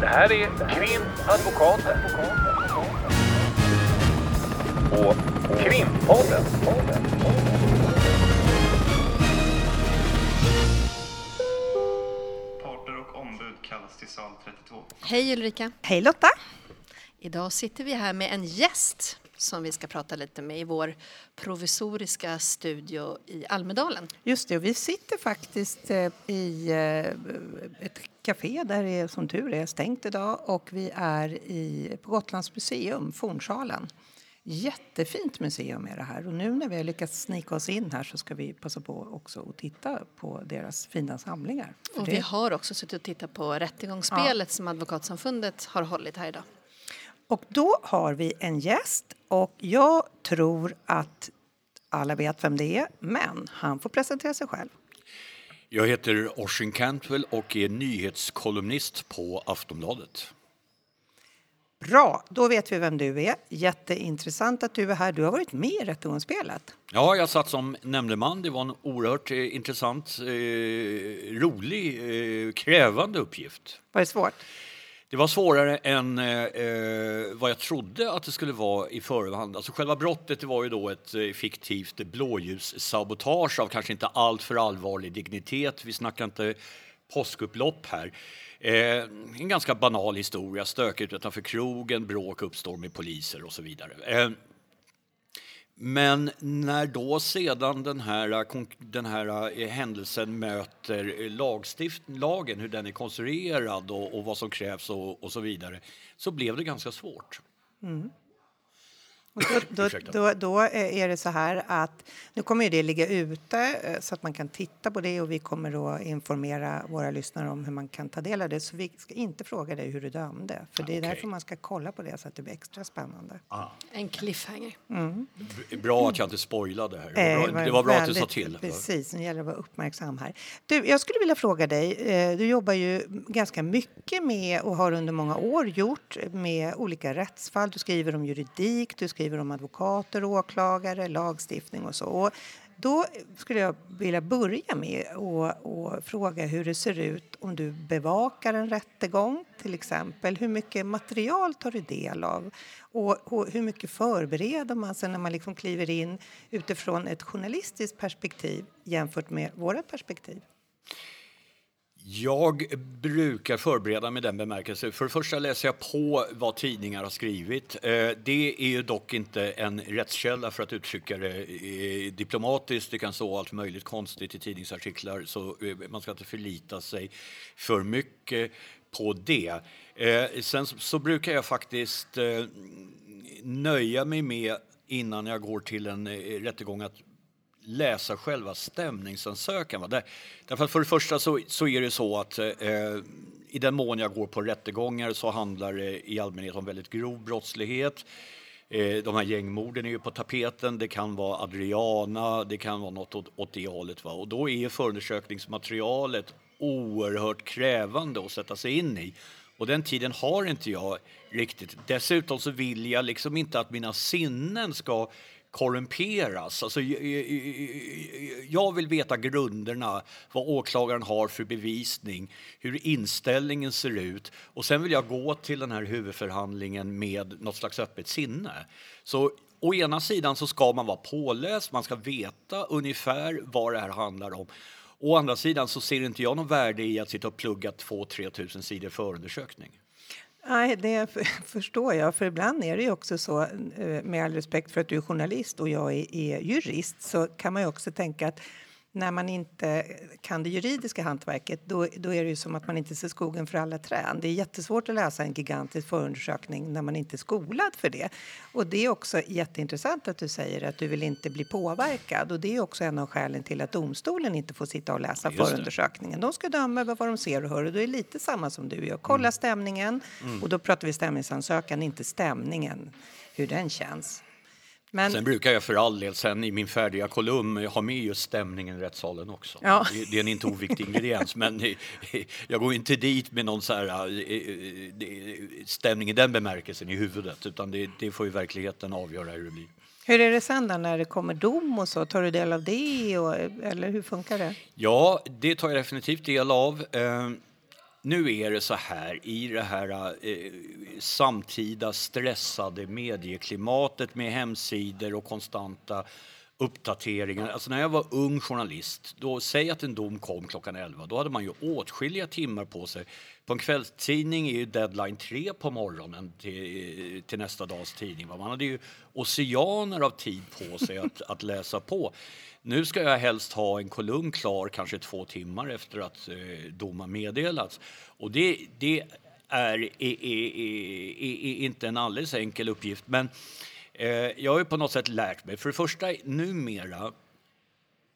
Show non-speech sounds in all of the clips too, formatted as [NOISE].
Det här är Krimadvokaten. Och Krimpodden. Parter och ombud kallas till sal 32. Hej Ulrika! Hej Lotta! Idag sitter vi här med en gäst som vi ska prata lite med i vår provisoriska studio i Almedalen. Just det, och vi sitter faktiskt eh, i eh, ett café där det som tur är stängt idag och vi är i, på Gotlands museum, Fornsalen. Jättefint museum är det här och nu när vi har lyckats snika oss in här så ska vi passa på också att titta på deras fina samlingar. Och det- vi har också suttit och tittat på rättegångsspelet som Advokatsamfundet har hållit här idag. Och då har vi en gäst och jag tror att alla vet vem det är, men han får presentera sig själv. Jag heter Oisin Cantwell och är nyhetskolumnist på Aftonbladet. Bra, då vet vi vem du är. Jätteintressant att du är här. Du har varit med i rättegångsspelet. Ja, jag satt som nämndeman. Det var en oerhört eh, intressant, eh, rolig, eh, krävande uppgift. Var det svårt? Det var svårare än eh, eh, vad jag trodde att det skulle vara i förhand. Alltså själva brottet var ju då ett eh, fiktivt blåljussabotage av kanske inte alltför allvarlig dignitet. Vi snackar inte påskupplopp här. Eh, en ganska banal historia, stökigt utanför krogen, bråk uppstår med poliser och så vidare. Eh, men när då sedan den här, äh, den här äh, händelsen möter äh, lagstift, lagen, hur den är konstruerad och, och vad som krävs och, och så vidare, så blev det ganska svårt. Mm då, då, då, då är det så här att nu kommer ju det ligga ute eh, så att man kan titta på det och vi kommer att informera våra lyssnare om hur man kan ta del av det. Så vi ska inte fråga dig hur du dömde, för det är Okej. därför man ska kolla på det så att det blir extra spännande. En cliffhanger. B- Bra att jag inte spoilade här. Det var Eh, bra, det var bra att du sa väldigt- till. Precis, nu gäller det att vara uppmärksam här. Du, jag skulle vilja fråga dig, eh, du jobbar ju ganska mycket med och har under många år gjort med olika rättsfall. Du skriver om juridik, du skriver skriver om advokater, åklagare, lagstiftning och så. Och då skulle jag vilja börja med att fråga hur det ser ut om du bevakar en rättegång till exempel. Hur mycket material tar du del av? Och, och hur mycket förbereder man sig när man liksom kliver in utifrån ett journalistiskt perspektiv jämfört med vårt perspektiv? Jag brukar förbereda mig i den bemärkelsen. För det första läser jag på vad tidningar har skrivit. Eh, det är ju dock inte en rättskälla för att uttrycka det eh, diplomatiskt. Det kan stå allt möjligt konstigt i tidningsartiklar så eh, man ska inte förlita sig för mycket på det. Sen så- brukar jag faktiskt nöja mig med innan jag går till en rättegång att läsa själva stämningsansökan. Va? Där, därför att för det första så, så är det så att eh, i den mån jag går på rättegångar så handlar det i allmänhet om väldigt grov brottslighet. Eh, de här gängmorden är ju på tapeten. Det kan vara Adriana, det kan vara något åt, åt det hållet. Va? Och då är förundersökningsmaterialet oerhört krävande att sätta sig in i. Och den tiden har inte jag riktigt. Dessutom så vill jag liksom inte att mina sinnen ska korrumperas. Alltså, jag- vill veta grunderna, vad åklagaren har för bevisning, hur inställningen ser ut och sen vill jag gå till den här huvudförhandlingen med något slags öppet sinne. Så å ena sidan så ska man vara påläst, man ska veta ungefär vad det här handlar om. Å andra sidan så ser inte jag någon värde i att sitta och plugga 2-3 tusen sidor förundersökning. Nej, det [LAUGHS] förstår jag. För ibland är det ju också så, eh, med all respekt för att du är journalist och jag är, är jurist, så kan man ju också tänka att när man inte kan det juridiska hantverket då, då är det ju som att man inte ser skogen för alla träd. Det är jättesvårt att läsa en gigantisk förundersökning när man inte är skolad för det. Och det är också jätteintressant att du säger att du vill inte bli påverkad. Och det är också en av skälen till att domstolen inte får sitta och läsa Just det. förundersökningen. De ska döma över vad de ser och hör och det är lite samma som du gör. Kolla stämningen och då pratar vi stämningsansökan, inte stämningen, hur den känns. Men Sen brukar jag för all del sen i min färdiga kolumn ha med just stämningen i rättssalen också. Ja. Det, är en inte oviktig ingrediens, men jag går inte dit med någon så här, eh, eh, stämning i den bemärkelsen i huvudet, utan det, det får ju verkligheten avgöra hur det blir. hur är det sen då när det kommer dom och så? Tar du del av det och, eller hur funkar det? Ja, det tar jag definitivt del av. Nu är det så här i det här eh, samtida stressade medieklimatet med hemsidor och konstanta uppdateringar. Alltså när jag var ung journalist, då säg att en dom kom klockan 11, då hade man ju åtskilliga timmar på sig. På en kvällstidning är ju deadline tre på morgonen till, till nästa dags tidning. Va? Man hade ju oceaner av tid på sig att, [LAUGHS] att läsa på. Nu ska jag helst ha en kolumn klar kanske två timmar efter att eh, domen meddelats. Och det, det är, är, är, är, inte en alldeles enkel uppgift. Men jag har ju på något sätt lärt mig, för det första numera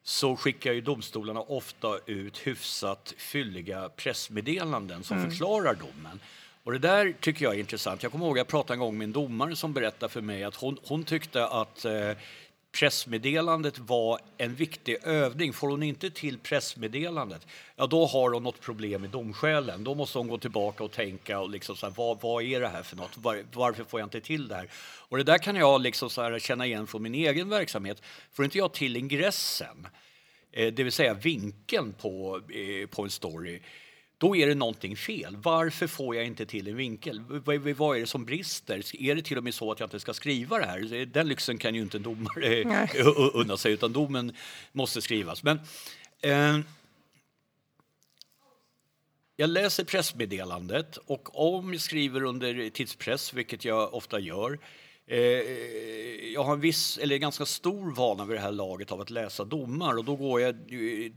så skickar ju domstolarna ofta ut hyfsat fylliga pressmeddelanden som mm. förklarar domen. Och det där tycker jag är intressant. Jag kommer ihåg att jag pratade en gång med en domare som berättade för mig att hon, hon tyckte att eh, pressmeddelandet var en viktig övning. Får hon inte till pressmeddelandet, ja då har hon något problem i domskälen. Då måste hon gå tillbaka och tänka och liksom så här, vad, vad är det här för något? Var, varför får jag inte till det här? Och det där kan jag liksom så här känna igen från min egen verksamhet. Får inte jag till ingressen, eh, det vill säga vinkeln på, eh, på en story, då är det någonting fel. Varför får jag inte till en vinkel? Vad är det som brister? Är det till och med så att jag inte ska skriva det här? Den lyxen kan ju inte en domare unna sig, utan domen måste skrivas. Men, eh, jag läser pressmeddelandet och om jag skriver under tidspress, vilket jag ofta gör, Eh, Eh, jag har en viss, eller ganska stor vana vid det här laget av att läsa domar och då går jag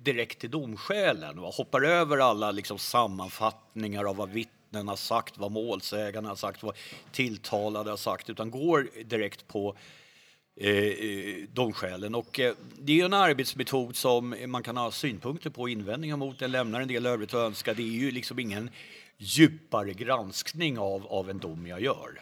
direkt till domskälen och hoppar över alla liksom sammanfattningar av vad vittnen har sagt, vad målsägarna har sagt, vad tilltalade har sagt, utan går direkt på eh, eh domskälen. Och, eh, det är en arbetsmetod som man kan ha synpunkter på och invändningar mot. Den lämnar en del övrigt att önska. Det är ju liksom ingen djupare granskning av, av en dom jag gör.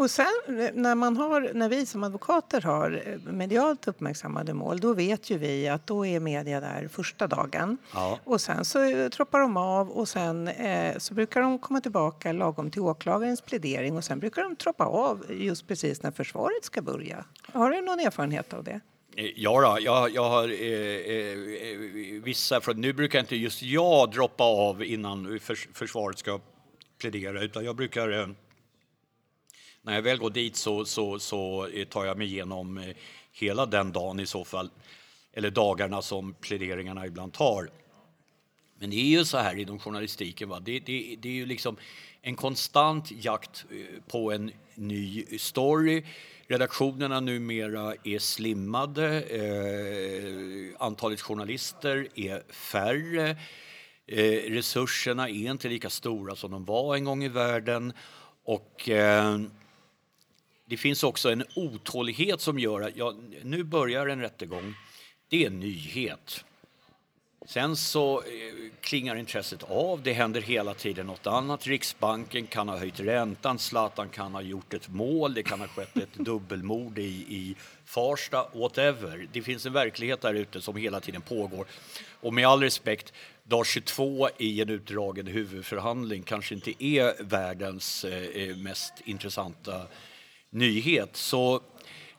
Och sen när, man har, när vi som advokater har eh, medialt uppmärksammade mål då vet ju vi att då är media där första dagen. Ja. Och sen så eh, troppar de av och sen eh, så brukar de komma tillbaka lagom till åklagarens plädering och sen brukar de troppa av just precis när försvaret ska börja. Har du någon erfarenhet av det? Eh, ja, då, jag, jag har eh, eh, vissa, för nu brukar inte just jag droppa av innan förs försvaret ska plädera utan jag brukar när jag väl går dit så, så, så eh, tar jag mig igenom eh, hela den dagen i så fall, eller dagarna som pläderingarna ibland tar. Men det är ju så här inom journalistiken, va? Det, det, det är ju liksom en konstant jakt eh, på en ny story. Redaktionerna numera är slimmade, eh, antalet journalister är färre, eh, resurserna är inte lika stora som de var en gång i världen. Och eh, det finns också en otålighet som gör att ja, nu börjar en rättegång. Det är en nyhet. Sen så eh, klingar intresset av. Det händer hela tiden något annat. Riksbanken kan ha höjt räntan, Zlatan kan ha gjort ett mål, det kan ha skett ett [LAUGHS] dubbelmord i, i Farsta, whatever. Det finns en verklighet där ute som hela tiden pågår. Och med all respekt, dag 22 i en utdragen huvudförhandling kanske inte är världens eh, eh mest intressanta nyhet. Så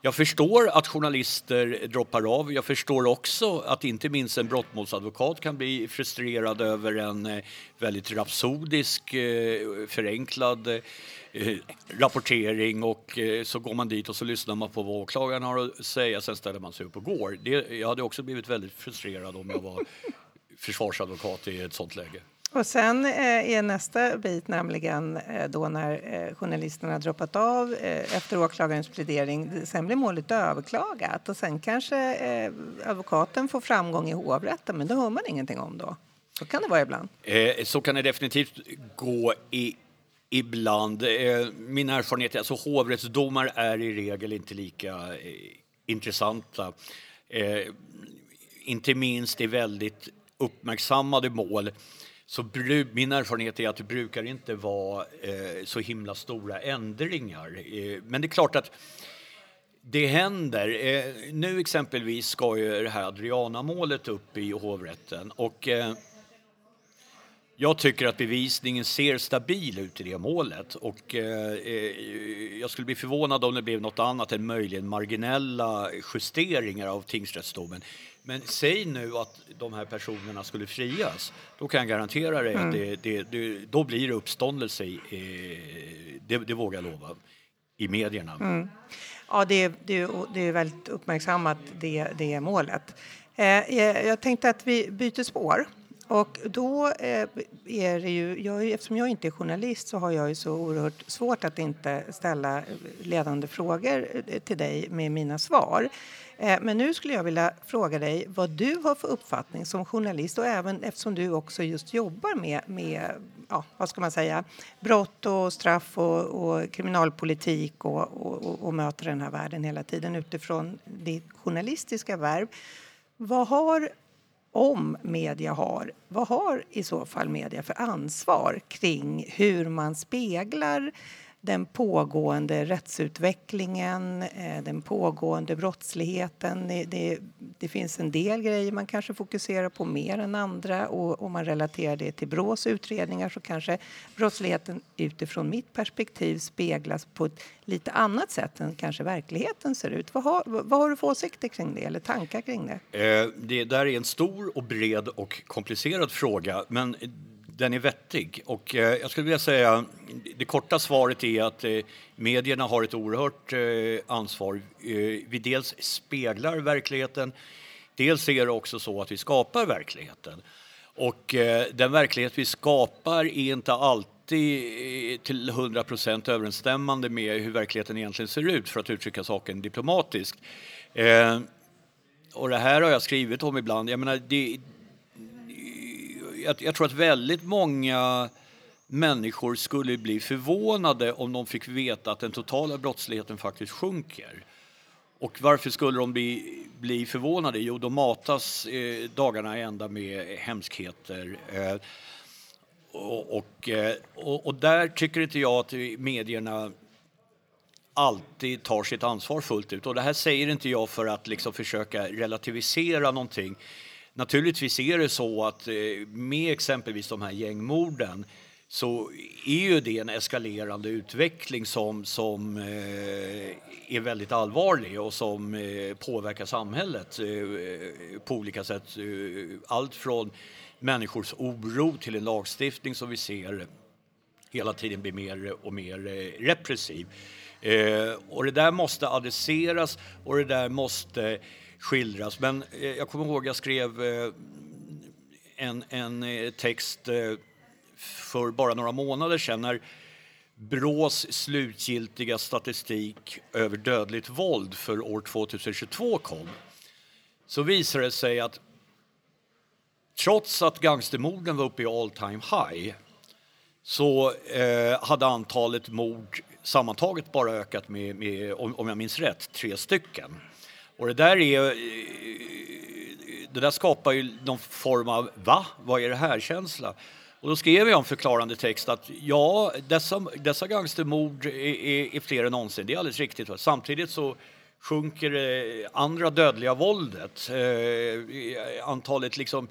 jag förstår att journalister droppar av. Jag förstår också att inte minst en brottmålsadvokat kan bli frustrerad över en eh, väldigt rapsodisk, eh, förenklad eh, rapportering och så går man dit och så lyssnar man på vad åklagaren har att säga, sen ställer man sig upp och går. Det, jag hade också blivit väldigt frustrerad om jag var försvarsadvokat i ett sånt läge. Och sen eh, är nästa bit nämligen eh, då när eh, journalisterna droppat av eh, efter åklagarens plädering. Sen blir målet överklagat och sen kanske eh, advokaten får framgång i hovrätten men det hör man ingenting om då. Så kan det vara ibland. Eh, så kan det definitivt gå i ibland. min erfarenhet är att alltså, hovrättsdomar är i regel inte lika intressanta. inte minst i väldigt uppmärksammade mål så min erfarenhet är att det brukar inte vara eh, så himla stora ändringar. Eh, men det är klart att det händer. Eh, nu exempelvis ska ju det här Adriana-målet upp i hovrätten och eh, jag tycker att bevisningen ser stabil ut i det målet och eh, eh, jag skulle bli förvånad om det blev något annat än möjligen marginella justeringar av tingsrättsdomen. Men säg nu att de här personerna skulle frias, då kan jag garantera dig att det, det, det, då blir det uppståndelse, i, eh, det, det vågar jag lova, i medierna. Ja, det är, det, det är väldigt uppmärksammat, det, det målet. Eh, jag jag tänkte att vi byter spår. Och då eh, är det ju, jag, eftersom jag inte är journalist så har jag ju så oerhört svårt att inte ställa ledande frågor eh, till dig med mina svar. Eh, men nu skulle jag vilja fråga dig vad du har för uppfattning som journalist och även eftersom du också just jobbar med, med ja, vad ska man säga, brott och straff och, och kriminalpolitik och, och, och, och möter den här världen hela tiden utifrån ditt journalistiska värv. Vad har, om media har, vad har i så fall media för ansvar kring hur man speglar den pågående rättsutvecklingen, eh, den pågående brottsligheten. Det, det, det finns en del grejer man kanske fokuserar på mer än andra och om man relaterar det till Brås utredningar så kanske brottsligheten utifrån mitt perspektiv speglas på ett lite annat sätt än kanske verkligheten ser ut. Vad har, vad har du för åsikter kring det eller tankar kring det? Eh, Det där är en stor och bred och komplicerad fråga, men den är vettig. Och eh, jag skulle vilja säga, det korta svaret är att eh, medierna har ett oerhört eh, ansvar. Eh, Vi dels speglar verkligheten, dels är det också så att vi skapar verkligheten. Och eh, den verklighet vi skapar är inte alltid eh, till 100 procent överensstämmande med hur verkligheten egentligen ser ut, för att uttrycka saken diplomatiskt. Eh, och det här har jag skrivit om ibland. Jag, menar, det, jag, jag tror att väldigt många människor skulle bli förvånade om de fick veta att den totala brottsligheten faktiskt sjunker. Och varför skulle de bli, bli förvånade? Jo, de matas eh, dagarna ända med hemskheter. Eh, och, och, eh, och, och där tycker inte jag att medierna alltid tar sitt ansvar fullt ut. Och det här säger inte jag för att liksom försöka relativisera någonting. Naturligtvis är det så att eh, med exempelvis de här gängmorden så är ju det en eskalerande utveckling som, som eh, är väldigt allvarlig och som eh, påverkar samhället eh, på olika sätt. Eh, allt från människors oro till en lagstiftning som vi ser hela tiden blir mer och mer eh, repressiv. Eh, och det där måste adresseras och det där måste skildras. Men eh, jag kommer ihåg jag skrev eh, en, en eh, text eh, för bara några månader sedan när Brås slutgiltiga statistik över dödligt våld för år 2022 kom så visade det sig att trots att gangstermorden var uppe i all time high så eh, hade antalet mord sammantaget bara ökat med, med om, om jag minns rätt, tre stycken. Och det där är... Eh, det där skapar ju någon form av va? Vad är det här-känsla. Och då skrev jag en förklarande text att ja, dessa, dessa gangstermord är, är, är fler än någonsin. Det är alldeles riktigt. Va? Samtidigt så sjunker det andra dödliga våldet. Eh, antalet liksom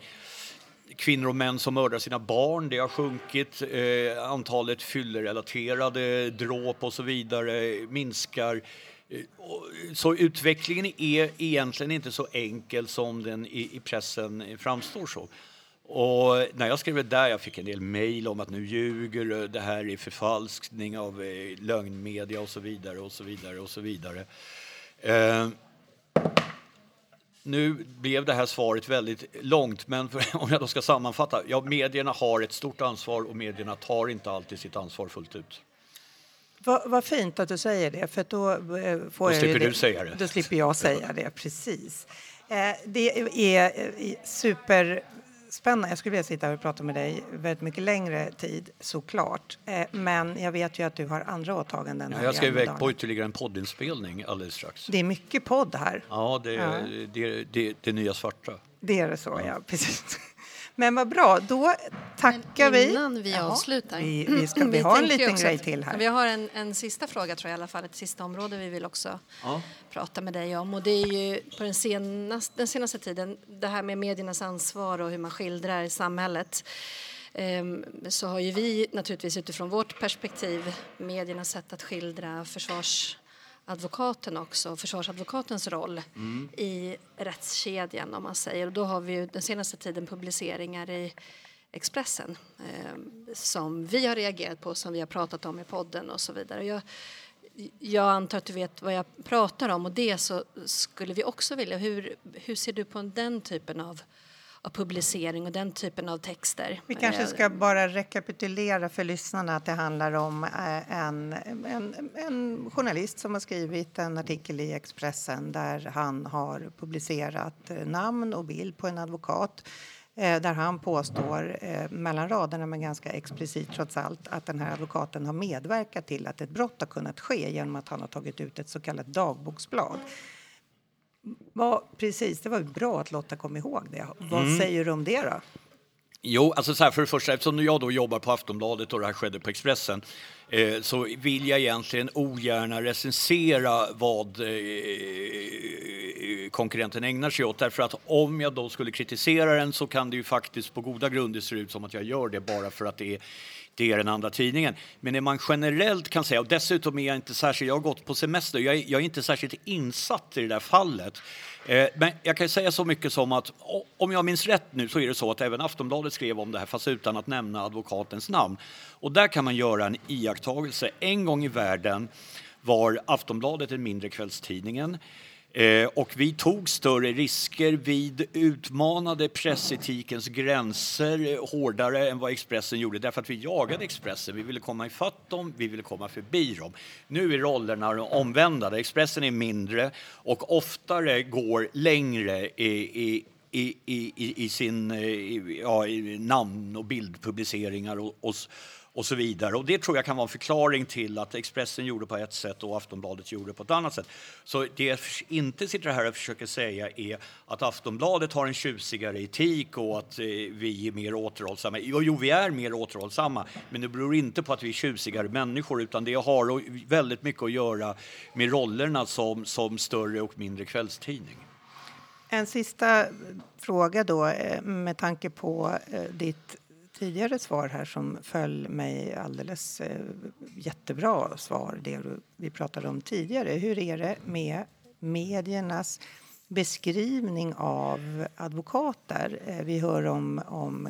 kvinnor och män som mördar sina barn, det har sjunkit. Eh, antalet fyllerelaterade dråp och så vidare minskar. Så utvecklingen är egentligen inte så enkel som den i, pressen framstår så. Och när jag skrev det där, jag fick en del mejl om att nu ljuger du, det här är förfalskning av eh, lögnmedia och så vidare och så vidare och så vidare. Eh, nu blev det här svaret väldigt långt, men för, [LAUGHS] om jag då ska sammanfatta. Ja, medierna har ett stort ansvar och medierna tar inte alltid sitt ansvar fullt ut. Vad, vad fint att du säger det, för då eh, får Då jag slipper det. du säga det. Då slipper jag säga det, precis. Eh, det är eh, superspännande. Jag skulle vilja sitta och prata med dig väldigt mycket längre tid, såklart. Men jag vet ju att du har andra åtaganden. här Jag ska iväg på ytterligare en poddinspelning alldeles strax. Det är mycket podd här. Ja, det Ja. är det, det, det nya svarta. Det är det så, ja. Precis. Men vad bra, då tackar vi. Innan vi avslutar. Vi, vi, ska, [CLEARS THROAT] vi har en liten grej till här. Vi har en, en sista fråga, tror jag, i alla fall. Ett sista område vi vill också Ja. prata med dig om. Och det är ju på den senaste, den senaste tiden, det här med mediernas ansvar och hur man skildrar samhället. ehm, så har ju vi naturligtvis utifrån vårt perspektiv, mediernas sätt att skildra advokaten också, försvarsadvokatens roll i rättskedjan om man säger. Och då har vi ju den senaste tiden publiceringar i Expressen eh, som vi har reagerat på, som vi har pratat om i podden och så vidare. Jag, jag antar att du vet vad jag pratar om och det så skulle vi också vilja. Hur, hur ser du på den typen av, av publicering och den typen av texter? Vi kanske Eh, ska bara rekapitulera för lyssnarna att det handlar om eh, en, en, en journalist som har skrivit en artikel i Expressen där han har publicerat eh, namn och bild på en advokat där han påstår, eh, mellan raderna men ganska explicit trots allt, att den här advokaten har medverkat till att ett brott har kunnat ske genom att han har tagit ut ett så kallat dagboksblad. Vad, precis, det var bra att Lotta kom ihåg det. Vad säger du om det då? Jo, alltså så här, för det första, eftersom jag då jobbar på Aftonbladet och det här skedde på Expressen eh, så vill jag egentligen ogärna recensera vad eh, konkurrenten ägnar sig åt. Därför att om jag då skulle kritisera den så kan det ju faktiskt på goda grunder se ut som att jag gör det bara för att det är det är den andra tidningen. Men det man generellt kan säga, och dessutom är jag inte särskilt, jag har gått på semester, jag är, jag är inte särskilt insatt i det där fallet. Eh, men jag kan säga så mycket som att om jag minns rätt nu så är det så att även Aftonbladet skrev om det här fast utan att nämna advokatens namn. Och där kan man göra en iakttagelse. En gång i världen var Aftonbladet den mindre kvällstidningen. Eh, och vi tog större risker, vi utmanade pressetikens gränser eh, hårdare än vad Expressen gjorde därför att vi jagade Expressen. Vi ville komma ifatt dem, vi ville komma förbi dem. Nu är rollerna de omvända. Expressen är mindre och oftare går längre i, i i, i, i- sin eh, i, ja, i namn och bildpubliceringar och, och, och så vidare. Och det tror jag kan vara en förklaring till att Expressen gjorde på ett sätt och Aftonbladet gjorde på ett annat sätt. Så det jag inte sitter här och försöker säga är att Aftonbladet har en tjusigare etik och att eh, vi är mer återhållsamma. Jo, jo, vi är mer återhållsamma, men det beror inte på att vi är tjusigare människor utan det har väldigt mycket att göra med rollerna som, som större och mindre kvällstidning. En sista fråga då eh, med tanke på eh, ditt tidigare svar här som föll mig alldeles eh, jättebra svar, det vi pratade om tidigare. Hur är det med mediernas beskrivning av advokater? Eh, Vi hör om, om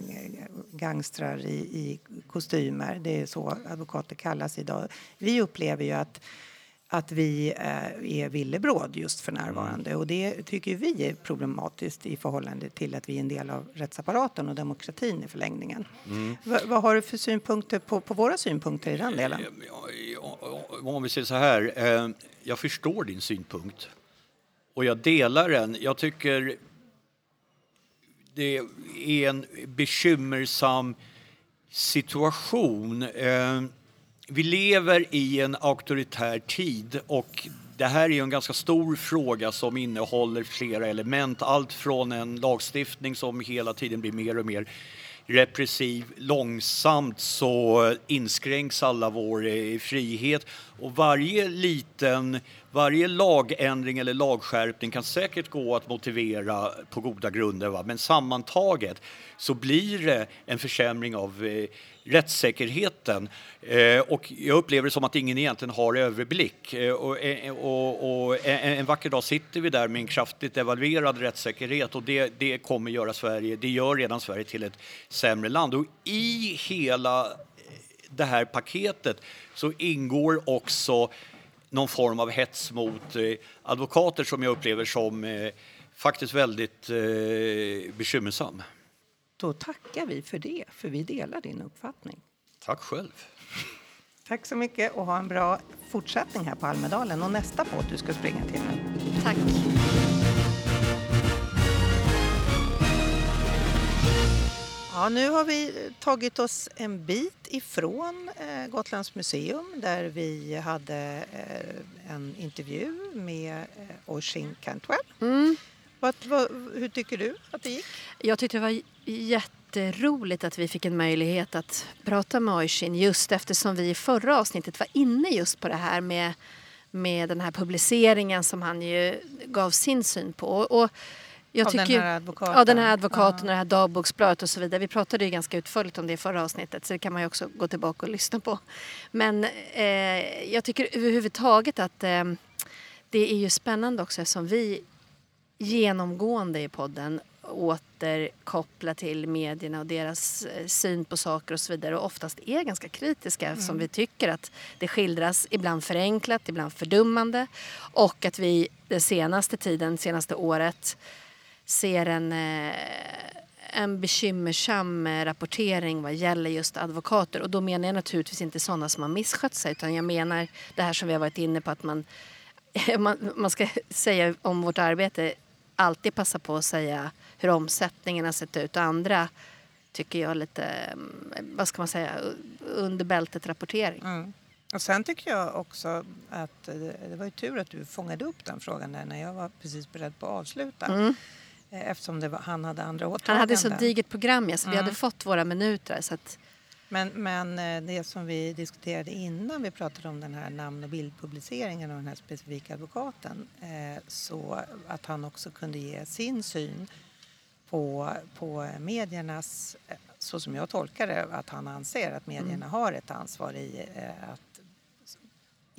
gangstrar i, i kostymer, det är så advokater kallas idag. Vi upplever ju att att vi eh, är villebråd just för närvarande. Och det tycker vi är problematiskt i förhållande till att vi är en del av rättsapparaten och demokratin i förlängningen. Va, vad har du för synpunkter på, på våra synpunkter i den delen? Ja, Om vi säger så här, eh, jag förstår din synpunkt och jag delar den. Jag tycker det är en bekymmersam situation. Vi lever i en auktoritär tid och det här är ju en ganska stor fråga som innehåller flera element. Allt från en lagstiftning som hela tiden blir mer och mer repressiv. Långsamt så inskränks alla vår eh, frihet och varje liten, varje lagändring eller lagskärpning kan säkert gå att motivera på goda grunder. Va? Men sammantaget så blir det en försämring av eh, rättssäkerheten. Eh, och jag upplever det som att ingen egentligen har överblick. Eh, och, eh, och, och eh, en, en vacker dag sitter vi där med en kraftigt devalverad rättssäkerhet och det, det kommer göra Sverige, det gör redan Sverige till ett sämre land. Och i hela eh, det här paketet så ingår också någon form av hets mot eh, advokater som jag upplever som faktiskt väldigt eh, bekymmersam. Då tackar vi för det, för vi delar din uppfattning. Tack själv. Tack så mycket och ha en bra fortsättning här på Almedalen och nästa båt du ska springa till. Tack. Ja, nu har vi tagit oss en bit ifrån eh, Gotlands museum där vi hade eh, en intervju med eh, Oisin Cantwell. Vad, vad, hur tycker du att det gick? Jag tyckte det var jätteroligt att vi fick en möjlighet att prata med Oisin just eftersom vi i förra avsnittet var inne just på det här med, med den här publiceringen som han ju gav sin syn på. Och Jag Av den tycker ju- här advokaten? Ja, den här advokaten och det här dagboksbladet och så vidare. Vi pratade ju ganska utförligt om det i förra avsnittet så det kan man ju också gå tillbaka och lyssna på. Men eh, jag tycker överhuvudtaget att eh, det är ju spännande också eftersom vi genomgående i podden återkopplar till medierna och deras eh, syn på saker och så vidare och oftast är ganska kritiska eftersom vi tycker att det skildras ibland förenklat, ibland fördummande och att vi den senaste tiden, senaste året ser en, eh, en bekymmersam eh, rapportering vad gäller just advokater. Och då menar jag naturligtvis inte sådana som har misskött sig utan jag menar det här som vi har varit inne på att man, [LAUGHS] man, man ska säga om vårt arbete alltid passa på att säga hur omsättningen har sett ut och andra tycker jag lite, mm, vad ska man säga, under bältet rapportering. Mm. Och sen tycker jag också att eh, det var ju tur att du fångade upp den frågan där när jag var precis beredd på att avsluta. Mm. Eh, Eftersom var, han hade andra Han åtaganden. hade så digert program ja, så vi Mm. hade fått våra minuter. Så att, Men, men eh, det som vi diskuterade innan vi pratade om den här namn och bildpubliceringen av den här specifika advokaten eh, så att han också kunde ge sin syn på, på mediernas, eh, så som jag tolkar det, att han anser att medierna har ett ansvar i att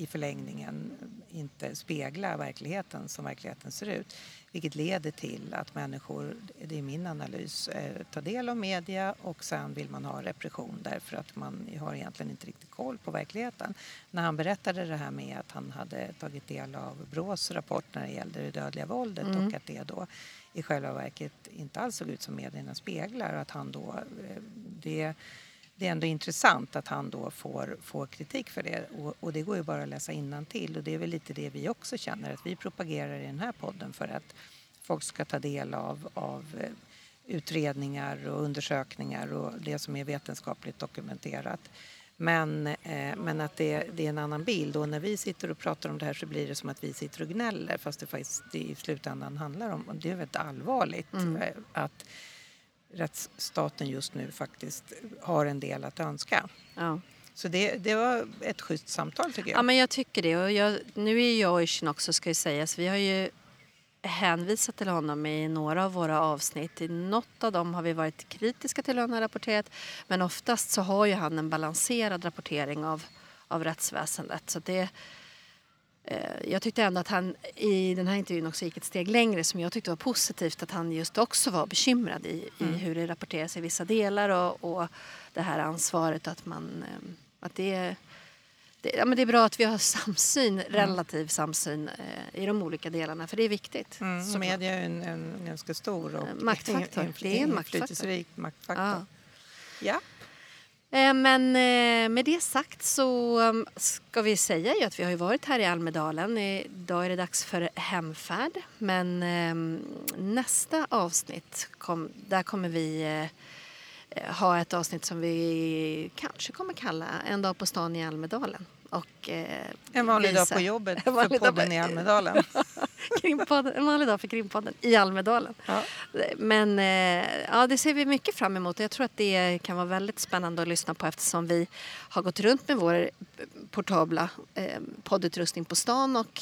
i förlängningen inte spegla verkligheten som verkligheten ser ut. Vilket leder till att människor, det är min analys, eh, tar del av media och sen vill man ha repression därför att man har egentligen inte riktigt koll på verkligheten. När han berättade det här med att han hade tagit del av Brås rapport när det gällde det dödliga våldet och att det då i själva verket inte alls såg ut som medierna speglar och att han då, eh, det det är ändå intressant att han då får, får kritik för det. Och, och det går ju bara att läsa till och det är väl lite det vi också känner att vi propagerar i den här podden för att folk ska ta del av, av eh, utredningar och undersökningar och det som är vetenskapligt dokumenterat. Men, eh, men att det, det är en annan bild. Och när vi sitter och pratar om det här så blir det som att vi sitter och gnäller fast det faktiskt det i slutändan handlar om, och det är väldigt allvarligt, eh, att rättsstaten just nu faktiskt har en del att önska. ja. Så det, det var ett schysst samtal tycker jag. Ja, men jag tycker det. Och jag, nu är jag och Yrsin också, ska ju sägas. Vi har ju hänvisat till honom i några av våra avsnitt. I något av dem har vi varit kritiska till hur han har rapporterat. Men oftast så har ju han en balanserad rapportering av, av rättsväsendet. Så det, jag tyckte ändå att han i den här intervjun också gick ett steg längre som jag tyckte var positivt. Att han just också var bekymrad i, i hur det rapporteras i vissa delar och, och det här ansvaret att man... eh, Att det, det, ja, men det är bra att vi har samsyn, relativ samsyn eh, i de olika delarna för det är viktigt. Mm, media är en, en ganska stor och Eh, maktfaktor. Det är en maktfaktor. maktfaktor. Ja. Ja. Eh, Men eh, med det sagt så um, ska vi säga ju att vi har varit här i Almedalen. Idag är det dags för hemfärd. Men ehm, nästa avsnitt, där kommer vi eh, ha ett avsnitt som vi kanske kommer kalla En dag på stan i Almedalen. Och, En vanlig dag visa- på jobbet för dag podden på- i Almedalen. [LAUGHS] Krimpodden, en vanlig dag för Krimpodden i Almedalen. Ja. Men eh, ja, det ser vi mycket fram emot. Jag tror att det kan vara väldigt spännande att lyssna på eftersom vi har gått runt med vår portabla eh, poddutrustning på stan och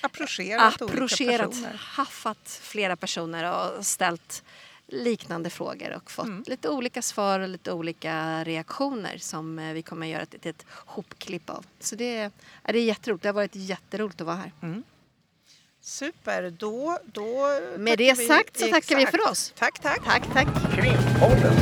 Approcherat approcherat, personer. haffat flera personer och ställt liknande frågor och fått Mm. lite olika svar och lite olika reaktioner som eh, vi kommer att göra ett litet hopklipp av. Så det, är- det är jätteroligt. Det har varit jätteroligt att vara här. Super, då, då Med det sagt så tackar vi Exakt. för oss. Tack, tack. Tack, tack. Krimpodden.